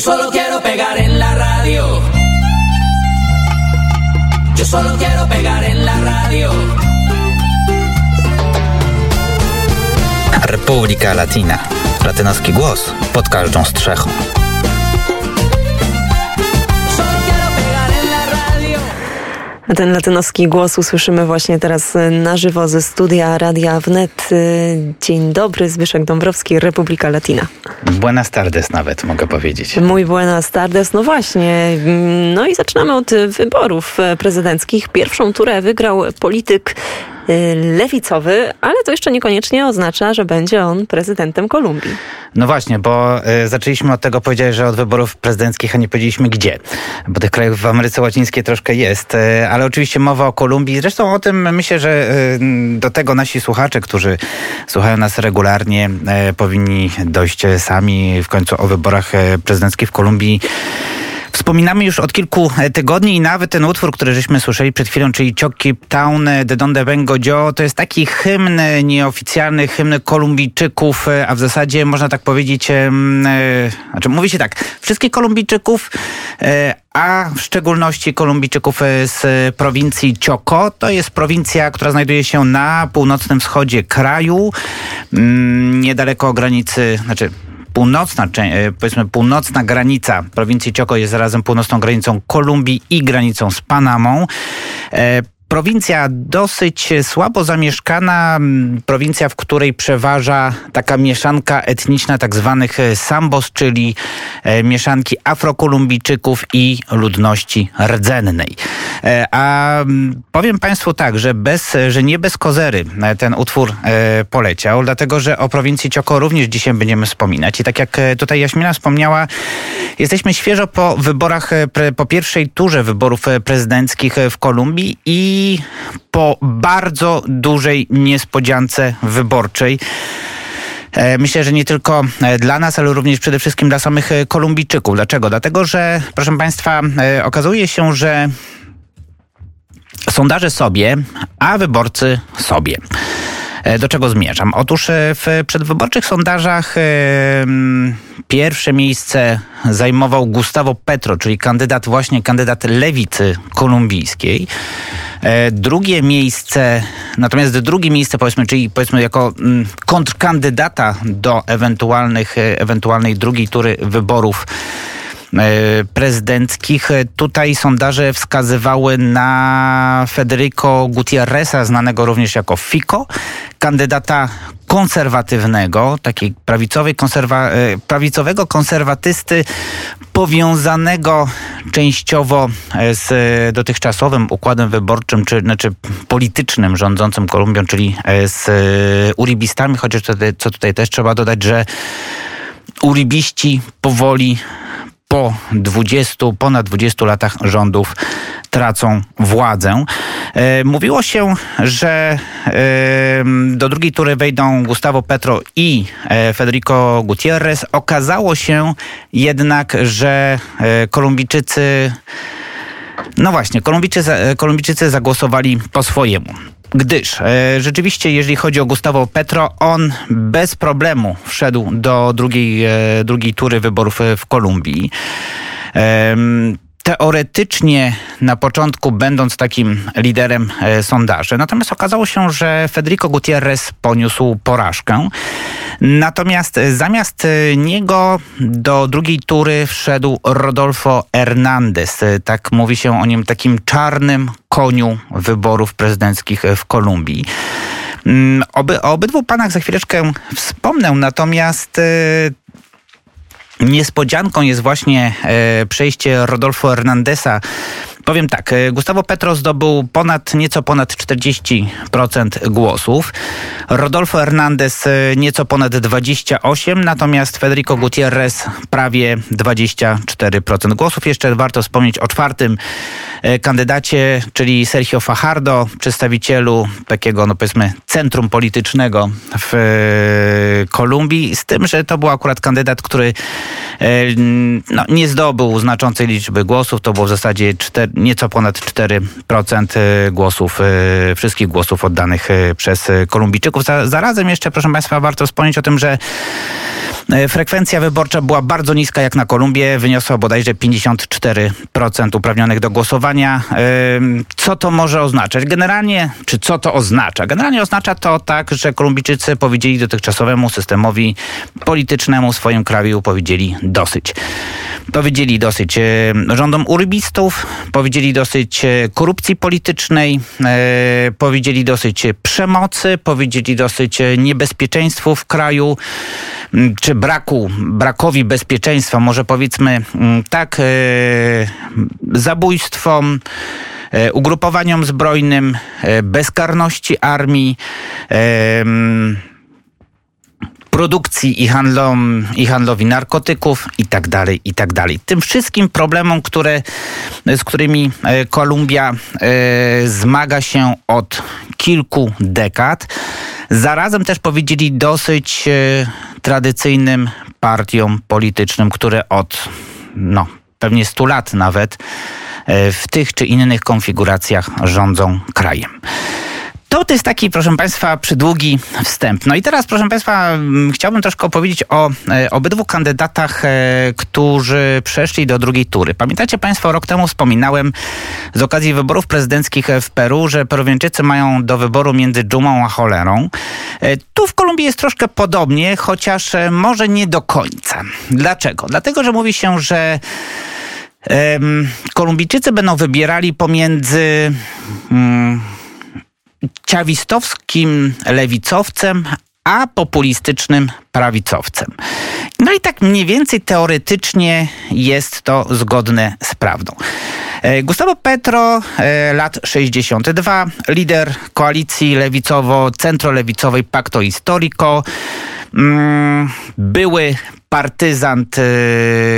solo quiero pegar en la radio. Yo solo quiero pegar en la radio. Republika Latina. Latynoski głos pod każdą strzechą. A ten latynoski głos usłyszymy właśnie teraz na żywo ze studia Radia Wnet. Dzień dobry, Zbyszek Dąbrowski, Republika Latina. Buenas tardes nawet, mogę powiedzieć. Mój buenas tardes, no właśnie. No i zaczynamy od wyborów prezydenckich. Pierwszą turę wygrał polityk Y, lewicowy, ale to jeszcze niekoniecznie oznacza, że będzie on prezydentem Kolumbii. No właśnie, bo y, zaczęliśmy od tego, powiedziałeś, że od wyborów prezydenckich, a nie powiedzieliśmy gdzie. Bo tych krajów w Ameryce Łacińskiej troszkę jest, y, ale oczywiście mowa o Kolumbii. Zresztą o tym myślę, że do tego nasi słuchacze, którzy słuchają nas regularnie, powinni dojść sami w końcu o wyborach prezydenckich w Kolumbii. Wspominamy już od kilku e, tygodni i nawet ten utwór, który żeśmy słyszeli przed chwilą, czyli Choki Town e, de Donde Vengo Joe, to jest taki hymn nieoficjalny, hymn Kolumbijczyków, e, a w zasadzie można tak powiedzieć, e, znaczy mówi się tak, wszystkich Kolumbijczyków, e, a w szczególności Kolumbijczyków z prowincji Choco. To jest prowincja, która znajduje się na północnym wschodzie kraju, niedaleko granicy, znaczy północna, e, powiedzmy północna granica prowincji Choco jest zarazem północną granicą Kolumbii i granicą z Panamą. E, prowincja dosyć słabo zamieszkana, prowincja, w której przeważa taka mieszanka etniczna tak zwanych e, sambos, czyli mieszanki afrokolumbijczyków i ludności rdzennej. A powiem Państwu tak, że, bez, że nie bez kozery ten utwór poleciał, dlatego że o prowincji Cioko również dzisiaj będziemy wspominać. I tak jak tutaj Jaśmina wspomniała, jesteśmy świeżo po wyborach, po pierwszej turze wyborów prezydenckich w Kolumbii i po bardzo dużej niespodziance wyborczej. Myślę, że nie tylko dla nas, ale również przede wszystkim dla samych Kolumbijczyków. Dlaczego? Dlatego, że, proszę Państwa, okazuje się, że sondaże sobie, a wyborcy sobie. E, do czego zmierzam? Otóż e, w przedwyborczych sondażach e, pierwsze miejsce zajmował Gustavo Petro, czyli kandydat właśnie kandydat lewicy kolumbijskiej. Drugie miejsce, natomiast drugie miejsce powiedzmy, czyli powiedzmy jako mm, kontrkandydata do ewentualnych, ewentualnej drugiej tury wyborów E, prezydenckich. Tutaj sondaże wskazywały na Federico Gutierreza, znanego również jako Fico, kandydata konserwatywnego, takiej prawicowej konserwa, e, prawicowego konserwatysty powiązanego częściowo e, z dotychczasowym układem wyborczym, czy znaczy politycznym rządzącym Kolumbią, czyli z uribistami, chociaż tutaj, co tutaj też trzeba dodać, że uribiści powoli po 20, ponad 20 latach rządów tracą władzę. E, mówiło się, że e, do drugiej tury wejdą Gustavo Petro i e, Federico Gutierrez. Okazało się jednak, że Kolumbijczycy no właśnie, Kolumbijczycy, Kolumbijczycy zagłosowali po swojemu gdyż e, rzeczywiście, jeżeli chodzi o Gustavo Petro, on bez problemu wszedł do drugiej, e, drugiej tury wyborów w Kolumbii. E, teoretycznie na początku będąc takim liderem e, sondaży. Natomiast okazało się, że Federico Gutierrez poniósł porażkę. Natomiast zamiast niego do drugiej tury wszedł Rodolfo Hernández. Tak mówi się o nim takim czarnym koniu wyborów prezydenckich w Kolumbii. Mm, oby, o obydwu panach za chwileczkę wspomnę, natomiast e, Niespodzianką jest właśnie e, przejście Rodolfo Hernandeza Powiem tak, e, Gustavo Petro zdobył ponad, nieco ponad 40% głosów. Rodolfo Hernandez e, nieco ponad 28%, natomiast Federico Gutierrez prawie 24% głosów. Jeszcze warto wspomnieć o czwartym e, kandydacie, czyli Sergio Fajardo, przedstawicielu takiego, no powiedzmy, centrum politycznego w Kolumbii, z tym, że to był akurat kandydat, który no, nie zdobył znaczącej liczby głosów. To było w zasadzie 4, nieco ponad 4% y, głosów, y, wszystkich głosów oddanych y, przez Kolumbijczyków. Zarazem jeszcze, proszę Państwa, warto wspomnieć o tym, że frekwencja wyborcza była bardzo niska jak na Kolumbię, wyniosła bodajże 54% uprawnionych do głosowania. Co to może oznaczać? Generalnie, czy co to oznacza? Generalnie oznacza to tak, że Kolumbijczycy powiedzieli dotychczasowemu systemowi politycznemu w swoim kraju, powiedzieli dosyć. Powiedzieli dosyć rządom urybistów, powiedzieli dosyć korupcji politycznej, powiedzieli dosyć przemocy, powiedzieli dosyć niebezpieczeństwu w kraju, czy braku, brakowi bezpieczeństwa, może powiedzmy tak, e, zabójstwom, e, ugrupowaniom zbrojnym, e, bezkarności armii, produkcji i, handlom, i handlowi narkotyków i tak dalej, i tak dalej. Tym wszystkim problemom, które, z którymi Kolumbia zmaga się od kilku dekad. Zarazem też powiedzieli dosyć e, tradycyjnym partiom politycznym, które od no, pewnie 100 lat nawet e, w tych czy innych konfiguracjach rządzą krajem. To, jest taki, proszę Państwa, przydługi wstęp. No i teraz, proszę Państwa, chciałbym troszkę opowiedzieć o e, obydwu kandydatach, e, którzy przeszli do drugiej tury. Pamiętacie Państwo, rok temu wspominałem z okazji wyborów prezydenckich w Peru, że Peruwianczycy mają do wyboru między dżumą a cholerą. E, tu w Kolumbii jest troszkę podobnie, chociaż może nie do końca. Dlaczego? Dlatego, że mówi się, że Kolumbijczycy będą wybierali pomiędzy... Ciawistowskim lewicowcem, a populistycznym prawicowcem. No i tak mniej więcej teoretycznie jest to zgodne z prawdą. E, Gustavo Petro, e, lat 62, lider koalicji lewicowo-centrolewicowej Pacto Historico, były partyzant y,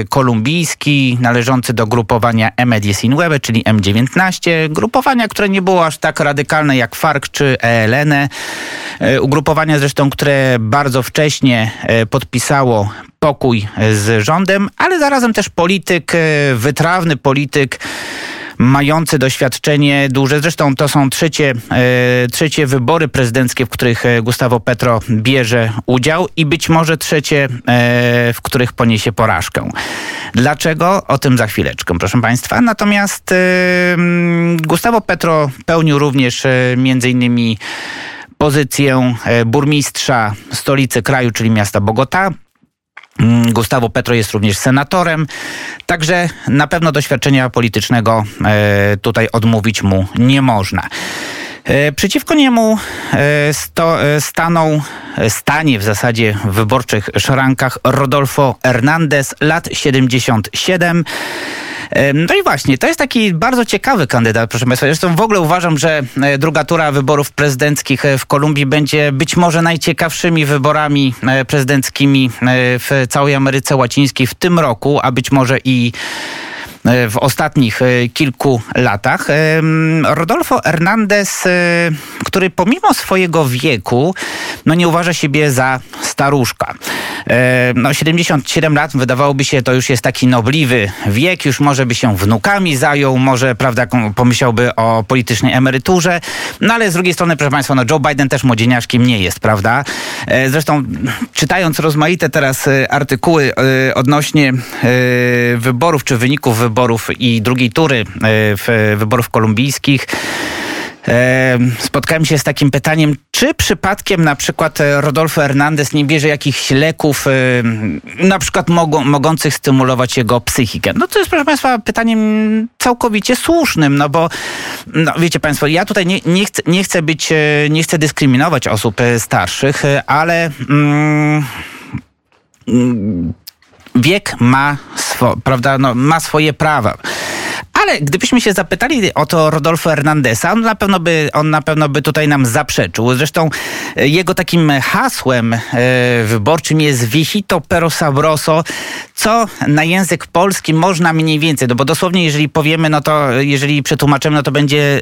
kolumbijski należący do grupowania M19, czyli M19, grupowania, które nie było aż tak radykalne jak FARC czy ELN. Y, ugrupowania zresztą, które bardzo wcześnie y, podpisało pokój z rządem, ale zarazem też polityk, wytrawny polityk, mający doświadczenie duże. Zresztą to są trzecie, e, trzecie wybory prezydenckie, w których e, Gustavo Petro bierze udział i być może trzecie, e, w których poniesie porażkę. Dlaczego? O tym za chwileczkę, proszę Państwa. Natomiast Gustavo Petro pełnił również między innymi pozycję burmistrza stolicy kraju, czyli miasta Bogota. Mm, Gustavo Petro jest również senatorem, także na pewno doświadczenia politycznego e, tutaj odmówić mu nie można. E, przeciwko niemu e, sto, stanął, stanie w zasadzie w wyborczych szrankach Rodolfo Hernandez, lat 77. No i właśnie, to jest taki bardzo ciekawy kandydat, proszę Państwa. Zresztą w ogóle uważam, że e, druga tura wyborów prezydenckich e, w Kolumbii będzie być może najciekawszymi wyborami e, prezydenckimi w całej Ameryce Łacińskiej w tym roku, a być może i w ostatnich e, kilku latach. E, Rodolfo Hernandez, który pomimo swojego wieku, no nie uważa siebie za staruszka. No 77 lat wydawałoby się, to już jest taki nobliwy wiek, już może by się wnukami zajął, może, prawda, pomyślałby o politycznej emeryturze, no ale z drugiej strony, proszę Państwa, no Joe Biden też młodzieniaszkiem nie jest, prawda? Zresztą czytając rozmaite teraz artykuły odnośnie wyborów czy wyników wyborów, wyborów i drugiej tury e, w wyborów kolumbijskich e, spotkałem się z takim pytaniem, czy przypadkiem na przykład Rodolfo Hernandez nie bierze jakichś leków, e, na przykład mogą, mogących stymulować jego psychikę? No to jest, proszę Państwa, pytaniem całkowicie słusznym, no bo no, wiecie Państwo, ja tutaj nie, nie, chcę, nie chcę być, nie chcę dyskryminować osób starszych, ale... Mm, wiek ma, swo, prawda, no, ma swoje prawa. Ale gdybyśmy się zapytali o to Rodolfo Hernandesa, on na pewno by, on na pewno by tutaj nam zaprzeczył. Zresztą e, jego takim hasłem e, wyborczym jest Viejito pero sabroso, co na język polski można mniej więcej, no bo dosłownie jeżeli powiemy, no to jeżeli przetłumaczymy, no to będzie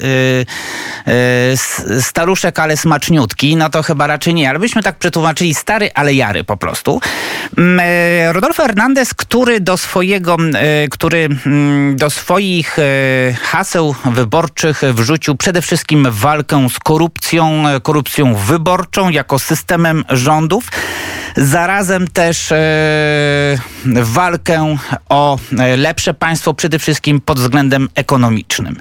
e, staruszek, ale smaczniutki, no to chyba raczej nie, ale byśmy tak przetłumaczyli stary, ale jary po prostu. Mm, Rodolfo Hernandez, który do swojego, który mm, do swoich swoich e, haseł wyborczych wrzucił przede wszystkim walkę z korupcją, korupcją wyborczą jako systemem rządów. Zarazem też e, walkę o e, lepsze państwo, przede wszystkim pod względem ekonomicznym.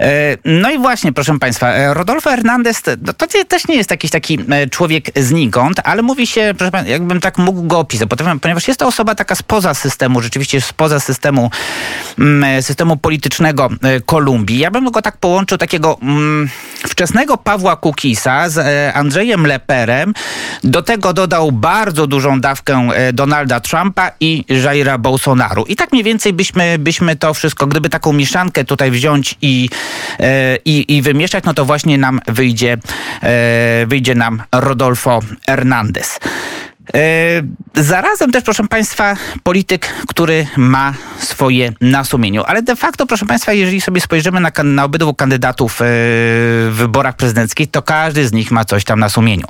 E, no i właśnie, proszę Państwa, Rodolfo Hernandez no to też nie jest jakiś taki człowiek znikąd, ale mówi się, proszę Państwa, jakbym tak mógł go opisać, ponieważ jest to osoba taka spoza systemu, rzeczywiście spoza systemu, mm, systemu politycznego Kolumbii. Ja bym go tak połączył takiego mm, wczesnego Pawła Kukisa z Andrzejem Leperem. Do tego dodał bardzo dużą dawkę Donalda Trumpa i Jaira Bolsonaru. I tak mniej więcej byśmy, byśmy to wszystko, gdyby taką mieszankę tutaj wziąć i, e, i, i wymieszać, no to właśnie nam wyjdzie, e, wyjdzie nam Rodolfo Hernandez. E, zarazem też, proszę Państwa, polityk, który ma swoje na sumieniu. Ale de facto, proszę Państwa, jeżeli sobie spojrzymy na, na obydwu kandydatów w wyborach prezydenckich, to każdy z nich ma coś tam na sumieniu.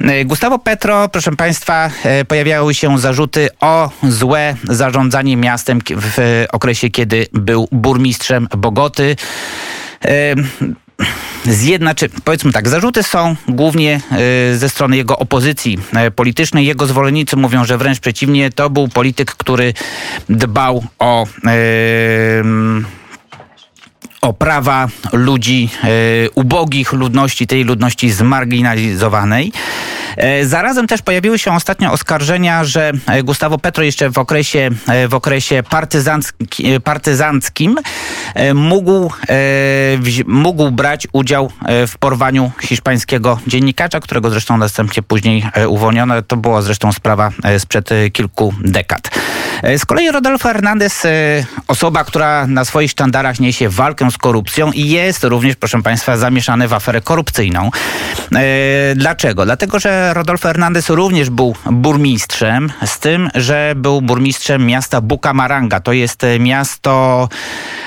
E, Gustavo Petro, proszę Państwa, e, pojawiały się zarzuty o złe zarządzanie miastem w okresie, kiedy był burmistrzem Bogoty e, z jedna, czy powiedzmy tak, zarzuty są głównie ze strony jego opozycji politycznej. Jego zwolennicy mówią, że wręcz przeciwnie, to był polityk, który dbał o o prawa ludzi e, ubogich, ludności, tej ludności zmarginalizowanej. E, zarazem też pojawiły się ostatnio oskarżenia, że e, Gustavo Petro jeszcze w okresie, w okresie partyzancki, partyzanckim mógł, mógł brać udział w porwaniu hiszpańskiego dziennikarza, którego zresztą następnie później uwolniono. To była zresztą sprawa sprzed kilku dekad. Z kolei Rodolfo Hernandez, osoba, która na swoich sztandarach niesie walkę z korupcją i jest również, proszę Państwa, zamieszany w aferę korupcyjną. E, dlaczego? Dlatego, że Rodolfo Hernandez również był burmistrzem, z tym, że był burmistrzem miasta Bucamaranga. To jest e, miasto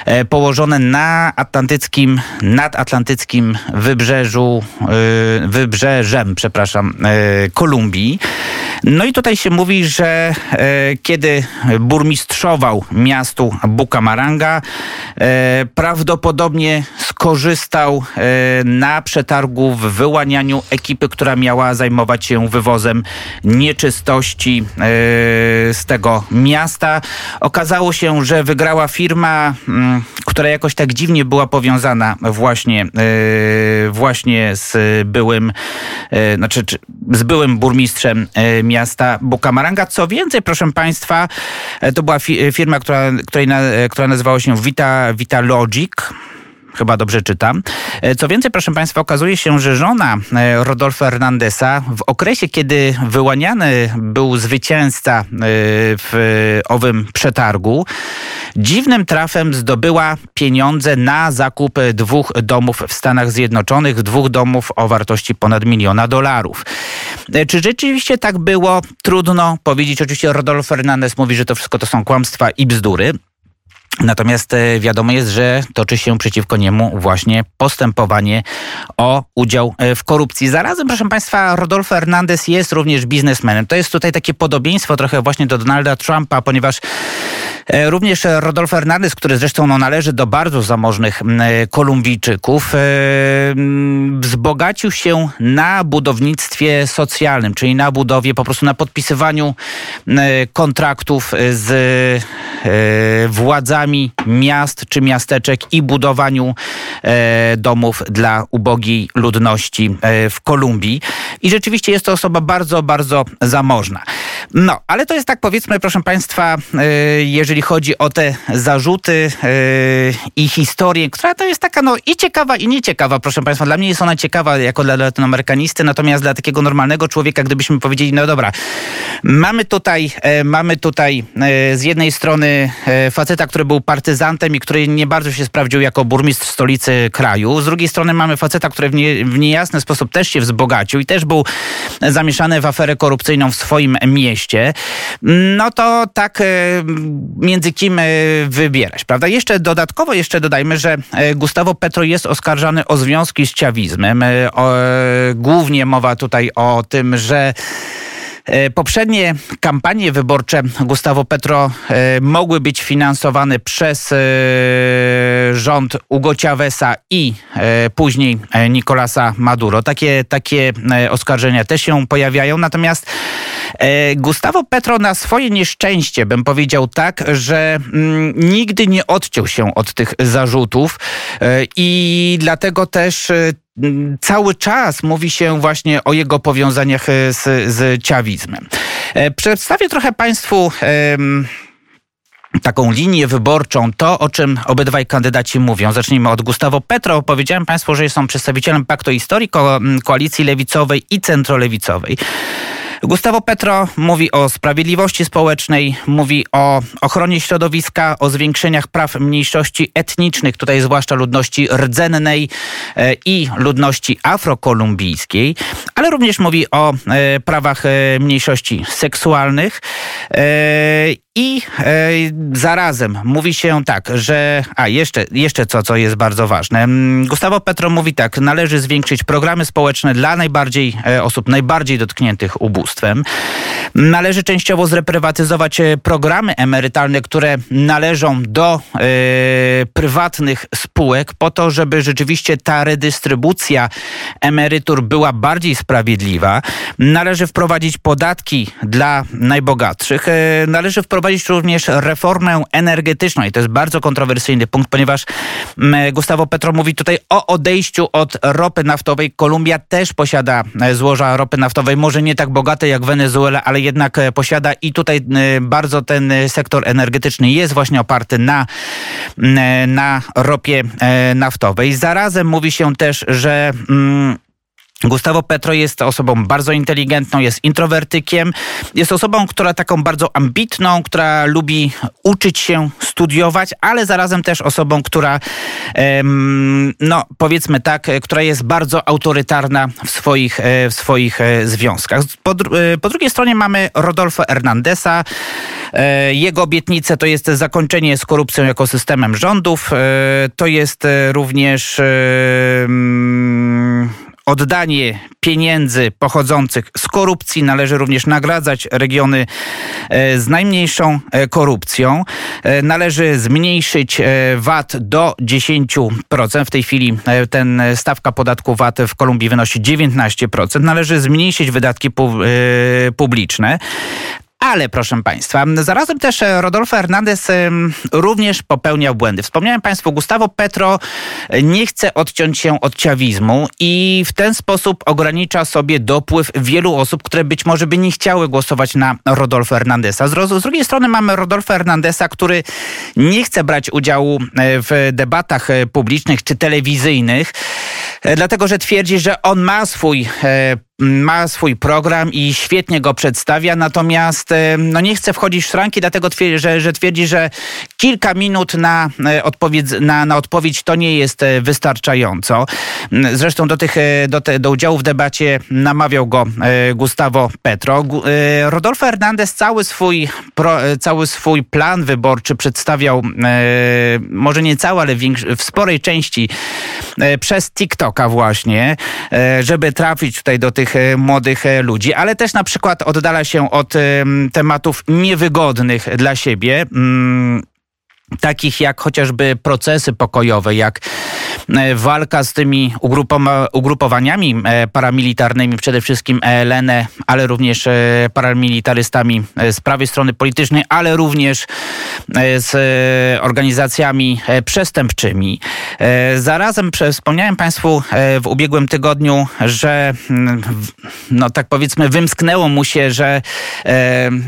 e, położone na atlantyckim, nadatlantyckim wybrzeżu, wybrzeżem, przepraszam, Kolumbii. No i tutaj się mówi, że kiedy burmistrzował miastu Bucamaranga, prawdopodobnie skorzystał e, na przetargu w wyłanianiu ekipy, która miała zajmować się wywozem nieczystości e, z tego miasta. Okazało się, że wygrała firma, mm, która jakoś tak dziwnie była powiązana właśnie, e, właśnie z byłym, znaczy z byłym burmistrzem miasta Bukamaranga. Co więcej, proszę Państwa, to była firma, która, której, która nazywała się Vita, Vita Logic. Chyba dobrze czytam. E, co więcej, proszę Państwa, okazuje się, że żona e, Rodolfo Hernandesa w okresie, kiedy wyłaniany był zwycięzca e, w owym przetargu, dziwnym trafem zdobyła pieniądze na zakup dwóch domów w Stanach Zjednoczonych, dwóch domów o wartości ponad miliona dolarów. Czy rzeczywiście tak było? Trudno powiedzieć. Oczywiście Rodolfo Hernandez mówi, że to wszystko to są kłamstwa i bzdury. Natomiast e, wiadomo jest, że toczy się przeciwko niemu właśnie postępowanie o udział e, w korupcji. Zarazem, proszę Państwa, Rodolfo Hernandez jest również biznesmenem. To jest tutaj takie podobieństwo trochę właśnie do Donalda Trumpa, ponieważ E, również Rodolfo Hernandez, który zresztą no, należy do bardzo zamożnych Kolumbijczyków, wzbogacił się na budownictwie socjalnym, czyli na budowie, po prostu na podpisywaniu kontraktów z e, władzami miast czy miasteczek i budowaniu domów dla ubogiej ludności w Kolumbii. I rzeczywiście jest to osoba bardzo, bardzo zamożna. No, ale to jest tak powiedzmy, proszę Państwa, jeżeli jeżeli chodzi o te zarzuty yy, i historię, która to jest taka no i ciekawa i nieciekawa, proszę Państwa. Dla mnie jest ona ciekawa jako dla latynoamerykanisty, natomiast dla takiego normalnego człowieka, gdybyśmy powiedzieli, no dobra, mamy tutaj, e, mamy tutaj e, z jednej strony e, faceta, który był partyzantem i który nie bardzo się sprawdził jako burmistrz stolicy kraju. Z drugiej strony mamy faceta, który w, nie, w niejasny sposób też się wzbogacił i też był zamieszany w aferę korupcyjną w swoim mieście. No to tak między kim e, wybierać, prawda? Jeszcze dodatkowo jeszcze dodajmy, że e, Gustavo Petro jest oskarżany o związki z ciawizmem. E, głównie mowa tutaj o tym, że E, poprzednie kampanie wyborcze Gustavo Petro e, mogły być finansowane przez e, rząd Hugo Chaveza i później Nicolasa Maduro. Takie, takie oskarżenia też się pojawiają, natomiast Gustavo Petro na swoje nieszczęście, bym powiedział tak, że mm, nigdy nie odciął się od tych zarzutów i dlatego też cały czas mówi się właśnie o jego powiązaniach e, z, z ciawizmem. E, przedstawię trochę Państwu taką linię wyborczą, to o czym obydwaj kandydaci mówią. Zacznijmy od Gustavo Petro. Powiedziałem Państwu, że są przedstawicielem Paktu Historii, ko koalicji lewicowej i centrolewicowej. Gustavo Petro mówi o sprawiedliwości społecznej, mówi o ochronie środowiska, o zwiększeniach praw mniejszości etnicznych, tutaj zwłaszcza ludności rdzennej e, i ludności afrokolumbijskiej, ale również mówi o e, prawach e, mniejszości seksualnych i e, zarazem mówi się tak, że. A jeszcze, jeszcze co, co jest bardzo ważne. Mm, Gustavo Petro mówi tak: należy zwiększyć programy społeczne dla najbardziej e, osób najbardziej dotkniętych ubóstwem. Należy częściowo zreprywatyzować e, programy emerytalne, które należą do e, prywatnych spółek, po to, żeby rzeczywiście ta redystrybucja emerytur była bardziej sprawiedliwa. Należy wprowadzić podatki dla najbogatszych. E, należy wprowadzić wprowadzić również reformę energetyczną i to jest bardzo kontrowersyjny punkt, ponieważ mm, Gustavo Petro mówi tutaj o odejściu od ropy naftowej. Kolumbia też posiada e, złoża ropy naftowej, może nie tak bogate jak Wenezuela, ale jednak e, posiada i tutaj e, bardzo ten sektor energetyczny jest właśnie oparty na, mm, na ropie naftowej. Zarazem mówi się też, że mm, Gustavo Petro jest osobą bardzo inteligentną, jest introwertykiem, jest osobą, która taką bardzo ambitną, która lubi uczyć się, studiować, ale zarazem też osobą, która, no powiedzmy tak, która jest bardzo autorytarna w swoich, e, w swoich e, związkach. Po, e, po drugiej stronie mamy Rodolfo Hernandeza. Jego obietnice to jest zakończenie z korupcją jako systemem rządów. To jest również oddanie pieniędzy pochodzących z korupcji. Należy również nagradzać regiony e, z najmniejszą e, korupcją. E, należy zmniejszyć VAT do 10%. W tej chwili ten stawka podatku VAT w Kolumbii wynosi 19%. Należy zmniejszyć wydatki publiczne. Ale proszę Państwa, zarazem też e, Rodolfo Hernandez również popełniał błędy. Wspomniałem Państwu, Gustavo Petro nie chce odciąć się od ciawizmu i w ten sposób ogranicza sobie dopływ wielu osób, które być może by nie chciały głosować na Rodolfo Hernandeza. Z, drugiej strony mamy Rodolfo Hernandeza, który nie chce brać udziału e, w debatach e, publicznych czy telewizyjnych, dlatego że twierdzi, że on ma swój ma swój program i świetnie go przedstawia, natomiast e, no nie chce wchodzić w szranki, dlatego twierdzi, że, że twierdzi, że kilka minut na, e, odpowiedź, na, na odpowiedź to nie jest e, wystarczająco. Mm, zresztą do, tych, do, te, do udziału w debacie namawiał go Gustavo Petro. Rodolfo Hernandez cały swój, pro, cały swój plan wyborczy przedstawiał, może nie cały, ale w sporej części przez TikToka właśnie, żeby trafić tutaj do tych młodych, e, młodych e, ludzi, ale też na przykład oddala się od tematów niewygodnych dla siebie takich jak chociażby procesy pokojowe, jak e, walka z tymi ugrupowaniami paramilitarnymi, przede wszystkim ELN, ale również paramilitarystami z prawej strony politycznej, ale również z organizacjami przestępczymi. Zarazem wspomniałem Państwu w ubiegłym tygodniu, że mm, no tak powiedzmy wymsknęło mu się, że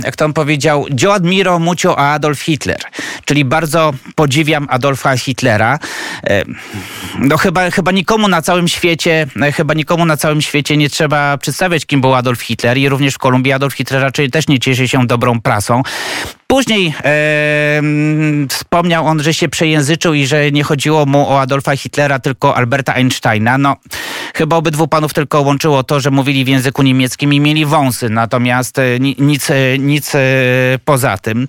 jak to on powiedział, Yo admiro mucho a Adolf Hitler, czyli bardzo podziwiam Adolfa Hitlera. No chyba, chyba nikomu na całym świecie, chyba nikomu na całym świecie nie trzeba przedstawiać, kim był Adolf Hitler i również w Kolumbii Adolf Hitler raczej też nie cieszy się dobrą prasą. Później e, wspomniał on, że się przejęzyczył i że nie chodziło mu o Adolfa Hitlera, tylko Alberta Einsteina. No, chyba obydwu panów tylko łączyło to, że mówili w języku niemieckim i mieli wąsy, natomiast e, nic, nic e, poza tym.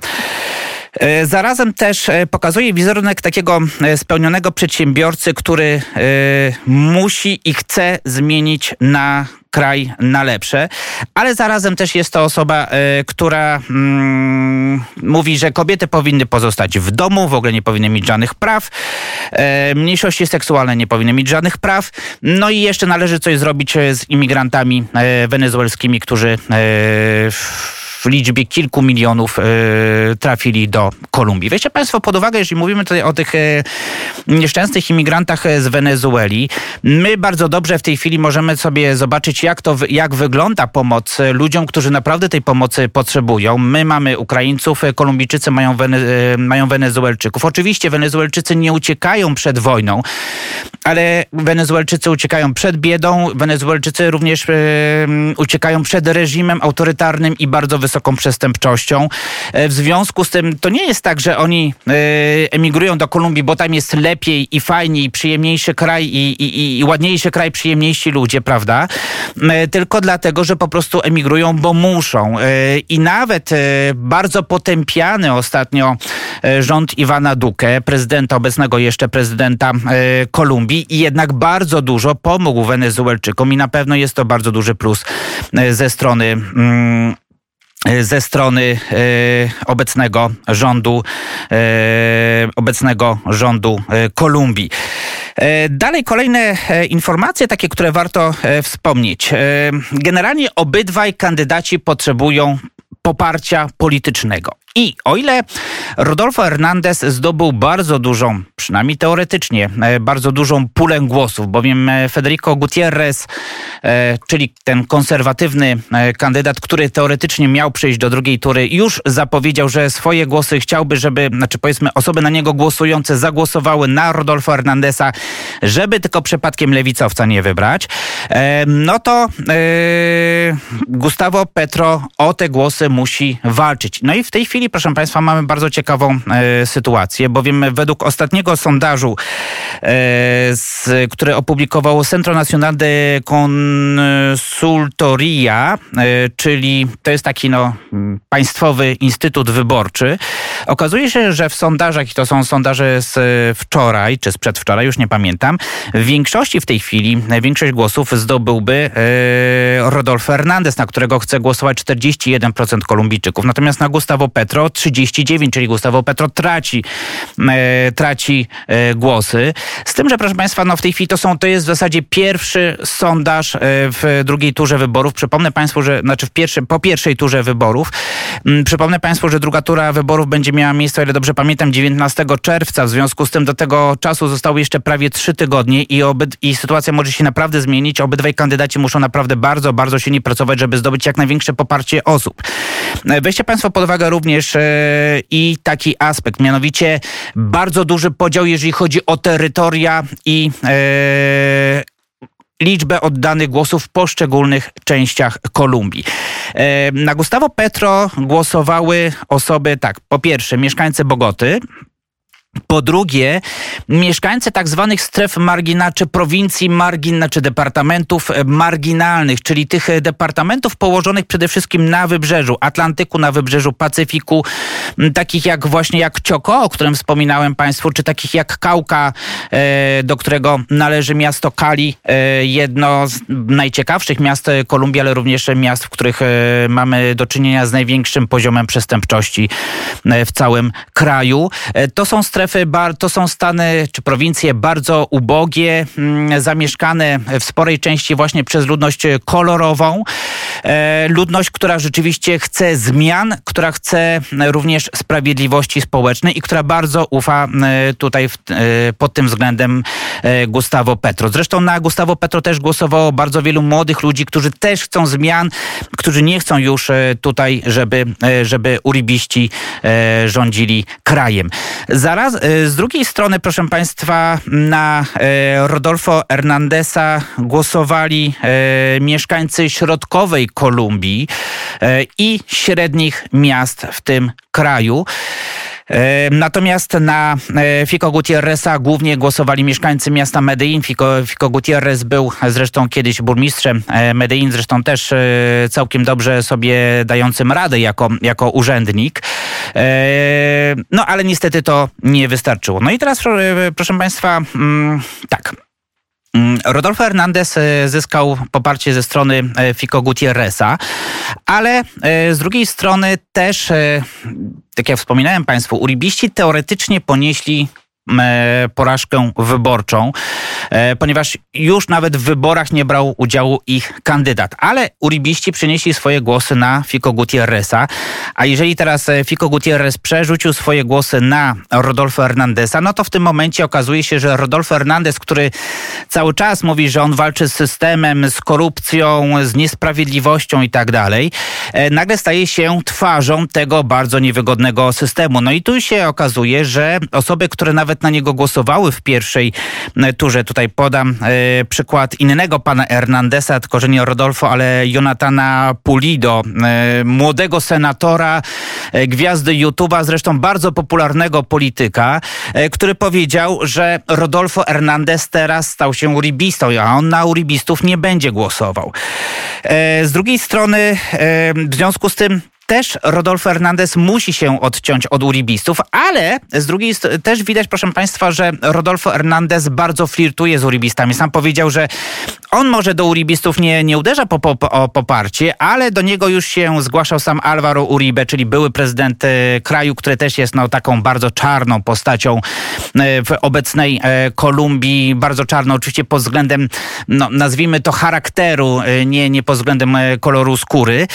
E, zarazem też e, pokazuje wizerunek takiego e, spełnionego przedsiębiorcy, który musi i chce zmienić na kraj na lepsze, ale zarazem też jest to osoba, która mm, mówi, że kobiety powinny pozostać w domu, w ogóle nie powinny mieć żadnych praw, mniejszości seksualne nie powinny mieć żadnych praw, no i jeszcze należy coś zrobić z imigrantami wenezuelskimi, którzy w liczbie kilku milionów e, trafili do Kolumbii. Weźcie Państwo pod uwagę, jeśli mówimy tutaj o tych e, nieszczęsnych imigrantach z Wenezueli, my bardzo dobrze w tej chwili możemy sobie zobaczyć, jak to, jak wygląda pomoc ludziom, którzy naprawdę tej pomocy potrzebują. My mamy Ukraińców, Kolumbijczycy mają, Wene, e, mają Wenezuelczyków. Oczywiście Wenezuelczycy nie uciekają przed wojną, ale Wenezuelczycy uciekają przed biedą, Wenezuelczycy również uciekają przed reżimem autorytarnym i bardzo wysokim wysoką przestępczością. E, w związku z tym to nie jest tak, że oni e, emigrują do Kolumbii, bo tam jest lepiej i fajniej, przyjemniejszy kraj i, i, i ładniejszy kraj, przyjemniejsi ludzie, prawda? E, tylko dlatego, że po prostu emigrują, bo muszą. I nawet bardzo potępiany ostatnio rząd Iwana Duque, prezydenta, obecnego jeszcze prezydenta Kolumbii i jednak bardzo dużo pomógł Wenezuelczykom i na pewno jest to bardzo duży plus ze strony mm, ze strony e, obecnego rządu, e, obecnego rządu Kolumbii. Dalej kolejne informacje, takie, które warto wspomnieć. Generalnie obydwaj kandydaci potrzebują poparcia politycznego. I o ile Rodolfo Hernandez zdobył bardzo dużą, przynajmniej teoretycznie, e, bardzo dużą pulę głosów, bowiem e, Federico Gutierrez, e, czyli ten konserwatywny kandydat, który teoretycznie miał przejść do drugiej tury, już zapowiedział, że swoje głosy chciałby, żeby, znaczy powiedzmy, osoby na niego głosujące zagłosowały na Rodolfo Hernandeza, żeby tylko przypadkiem lewicowca nie wybrać, no to Gustavo Petro o te głosy musi walczyć. No i w tej chwili chwili, proszę Państwa, mamy bardzo ciekawą e, sytuację, bowiem według ostatniego sondażu, e, z, który opublikowało Centro Nacional de Consultoria, e, czyli to jest taki no, państwowy instytut wyborczy, okazuje się, że w sondażach, i to są sondaże z wczoraj, czy z przedwczoraj, już nie pamiętam, w większości w tej chwili, większość głosów zdobyłby e, Rodolfo Hernandez, na którego chce głosować 41% Kolumbijczyków. Natomiast na Gustavo Petro Petro 39, czyli Gustavo Petro traci, e, traci e, głosy. Z tym, że proszę Państwa, no w tej chwili to, są, to jest w zasadzie pierwszy sondaż e, w drugiej turze wyborów. Przypomnę Państwu, że znaczy w pierwszy, po pierwszej turze wyborów. Mm, przypomnę Państwu, że druga tura wyborów będzie miała miejsce, o ile dobrze pamiętam, 19 czerwca. W związku z tym do tego czasu zostały jeszcze prawie trzy tygodnie i, obyd, i sytuacja może się naprawdę zmienić. Obydwaj kandydaci muszą naprawdę bardzo, bardzo silnie pracować, żeby zdobyć jak największe poparcie osób. E, weźcie Państwo pod uwagę również e, i taki aspekt, mianowicie bardzo duży podział, jeżeli chodzi o terytoria i e, liczbę oddanych głosów w poszczególnych częściach Kolumbii. Na Gustavo Petro głosowały osoby, tak, po pierwsze mieszkańcy Bogoty, po drugie, mieszkańcy tak zwanych stref margina, czy prowincji margin, czy departamentów e, marginalnych, czyli tych e, departamentów położonych przede wszystkim na wybrzeżu Atlantyku, na wybrzeżu Pacyfiku, takich jak właśnie jak Cioko, o którym wspominałem Państwu, czy takich jak Kauka, e, do którego należy miasto Cali, jedno z najciekawszych miast Kolumbii, ale również miast, w których mamy do czynienia z największym poziomem przestępczości w całym kraju. To są strefy strefy, to są stany czy prowincje bardzo ubogie, mm, zamieszkane w sporej części właśnie przez ludność kolorową. E, ludność, która rzeczywiście chce zmian, która chce również sprawiedliwości społecznej i która bardzo ufa e, tutaj e, pod tym względem Gustavo Petro. Zresztą na Gustavo Petro też głosowało bardzo wielu młodych ludzi, którzy też chcą zmian, którzy nie chcą już tutaj, żeby, żeby uribiści rządzili krajem. Zaraz z drugiej strony, proszę Państwa, na e, Rodolfo Hernandesa głosowali e, mieszkańcy środkowej Kolumbii i średnich miast w tym kraju. Natomiast na Fico Gutierreza głównie głosowali mieszkańcy miasta Medellin. Fico, Fico Gutierrez był zresztą kiedyś burmistrzem Medellin, zresztą też całkiem dobrze sobie dającym radę jako, jako urzędnik. No ale niestety to nie wystarczyło. No i teraz proszę Państwa, mm, tak. Mm, Rodolfo Hernandez e, zyskał poparcie ze strony e, Fico Gutierreza, ale e, z drugiej strony też, tak jak wspominałem Państwu, uribiści teoretycznie ponieśli porażkę wyborczą, e, ponieważ już nawet w wyborach nie brał udziału ich kandydat. Ale uribiści przynieśli swoje głosy na Fico Gutierreza, a jeżeli teraz e, Fico Gutierrez przerzucił swoje głosy na Rodolfo Hernandeza, no to w tym momencie okazuje się, że Rodolfo Hernandez, który cały czas mówi, że on walczy z systemem, z korupcją, z niesprawiedliwością i tak dalej, nagle staje się twarzą tego bardzo niewygodnego systemu. No i tu się okazuje, że osoby, które nawet nawet na niego głosowały w pierwszej e, turze. Tutaj podam e, przykład innego pana Hernandesa, tylko że nie Rodolfo, ale Jonatana Pulido, e, młodego senatora, gwiazdy YouTube'a, zresztą bardzo popularnego polityka, który powiedział, że Rodolfo Hernandez teraz stał się uribistą, a on na uribistów nie będzie głosował. Z drugiej strony, w związku z tym też Rodolfo Hernandez musi się odciąć od uribistów, ale z drugiej strony też widać, proszę Państwa, że Rodolfo Hernandez bardzo flirtuje z uribistami. Sam powiedział, że on może do uribistów nie, nie uderza po, po, o poparcie, ale do niego już się zgłaszał sam Alvaro Uribe, czyli były prezydent e, kraju, który też jest no, taką bardzo czarną postacią e, w obecnej e, Kolumbii. Bardzo czarną oczywiście pod względem, no, nazwijmy to charakteru, nie, nie pod względem koloru skóry,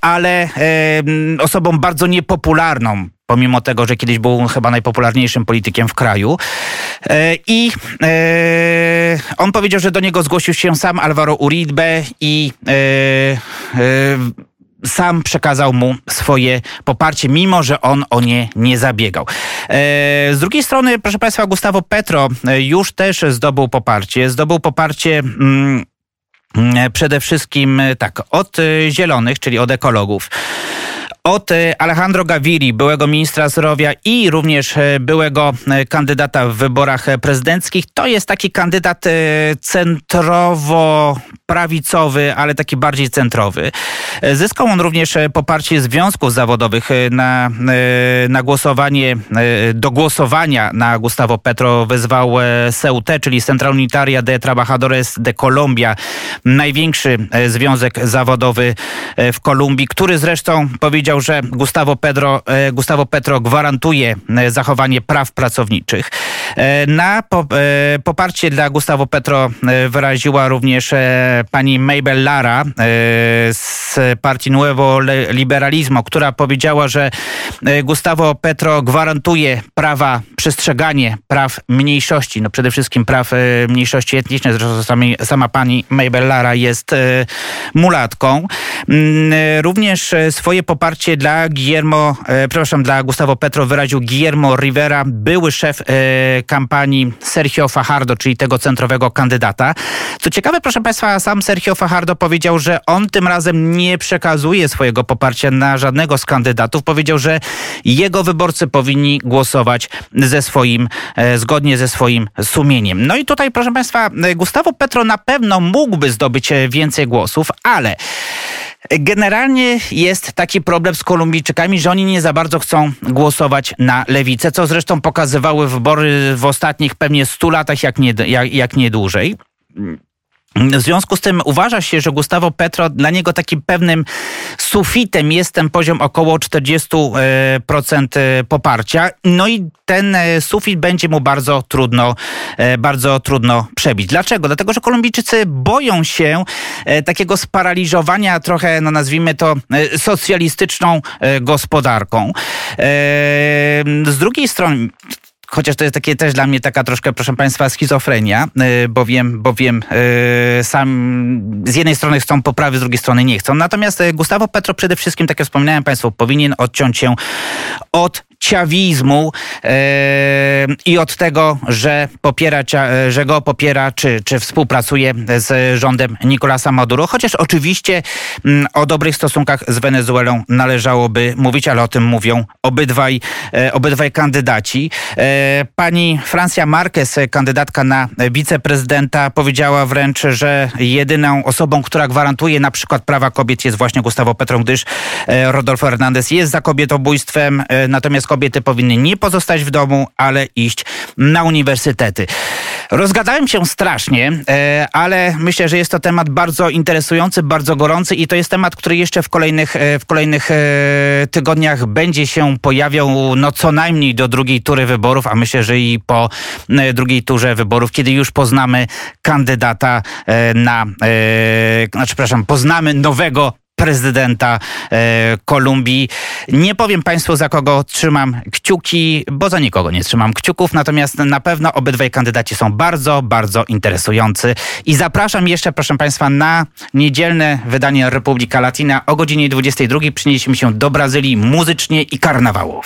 ale osobą bardzo niepopularną pomimo tego, że kiedyś był chyba najpopularniejszym politykiem w kraju. E, I e, on powiedział, że do niego zgłosił się sam Alvaro Uribe i e, sam przekazał mu swoje poparcie, mimo że on o nie nie zabiegał. Z drugiej strony, proszę Państwa, Gustavo Petro już też zdobył poparcie. Zdobył poparcie. Mm, przede wszystkim tak, od zielonych, czyli od ekologów od e, Alejandro Gaviri, byłego ministra zdrowia i również e, byłego e, kandydata w wyborach prezydenckich. To jest taki kandydat centrowo-prawicowy, ale taki bardziej centrowy. Zyskał on również poparcie związków zawodowych na, na głosowanie, do głosowania na Gustavo Petro wezwał CUT, czyli Central Unitaria de Trabajadores de Colombia, największy związek zawodowy w Kolumbii, który zresztą powiedział, powiedział, że Gustavo, Pedro, e, Gustavo Petro gwarantuje e, zachowanie praw pracowniczych. E, na poparcie dla Gustavo Petro wyraziła również pani Mabel Lara z partii Nuevo Liberalismo, która powiedziała, że Gustavo Petro gwarantuje prawa, przestrzeganie praw mniejszości, no przede wszystkim praw mniejszości etnicznej. Zresztą sama pani Mabel Lara jest mulatką. Mm, również swoje poparcie dla Guillermo, e, przepraszam, dla Gustavo Petro wyraził Guillermo Rivera, były szef e, kampanii Sergio Fajardo, czyli tego centrowego kandydata. Co ciekawe, proszę Państwa, sam Sergio Fajardo powiedział, że on tym razem nie przekazuje swojego poparcia na żadnego z kandydatów. Powiedział, że jego wyborcy powinni głosować ze swoim, e, zgodnie ze swoim sumieniem. No i tutaj, proszę Państwa, Gustavo Petro na pewno mógłby zdobyć więcej głosów, ale Generalnie jest taki problem z Kolumbijczykami, że oni nie za bardzo chcą głosować na lewicę, co zresztą pokazywały wybory w ostatnich pewnie 100 latach, jak nie, jak, jak nie dłużej. W związku z tym uważa się, że Gustavo Petro dla niego takim pewnym sufitem jest ten poziom około 40% e, poparcia. No i ten e, sufit będzie mu bardzo trudno, e, bardzo trudno przebić. Dlaczego? Dlatego, że Kolumbijczycy boją się takiego sparaliżowania trochę, no nazwijmy to, socjalistyczną gospodarką. Z drugiej strony, chociaż to jest takie też dla mnie taka troszkę, proszę Państwa, schizofrenia, y, bowiem, bowiem yy, sam z jednej strony chcą poprawy, z drugiej strony nie chcą. Natomiast y, Gustavo Petro przede wszystkim, tak jak wspominałem Państwu, powinien odciąć się od ciawizmu e, i od tego, że popiera, że go popiera, czy, czy współpracuje z rządem Nicolasa Maduro. Chociaż oczywiście mm, o dobrych stosunkach z Wenezuelą należałoby mówić, ale o tym mówią obydwaj, e, obydwaj kandydaci. E, Pani Francia Marquez, kandydatka na wiceprezydenta, powiedziała wręcz, że jedyną osobą, która gwarantuje na przykład prawa kobiet jest właśnie Gustavo Petro, gdyż Rodolfo Hernandez jest za kobietobójstwem, natomiast kobiety powinny nie pozostać w domu, ale iść na uniwersytety. Rozgadałem się strasznie, e, ale myślę, że jest to temat bardzo interesujący, bardzo gorący i to jest temat, który jeszcze w kolejnych, e, w kolejnych e, tygodniach będzie się pojawiał no co najmniej do drugiej tury wyborów, a myślę, że i po drugiej turze wyborów, kiedy już poznamy kandydata na, znaczy, przepraszam, poznamy nowego prezydenta e, Kolumbii. Nie powiem Państwu, za kogo trzymam kciuki, bo za nikogo nie trzymam kciuków, natomiast na pewno obydwaj kandydaci są bardzo, bardzo interesujący. I zapraszam jeszcze, proszę Państwa, na niedzielne wydanie Republika Latina o godzinie 22. Przynieśmy się do Brazylii muzycznie i karnawałowo.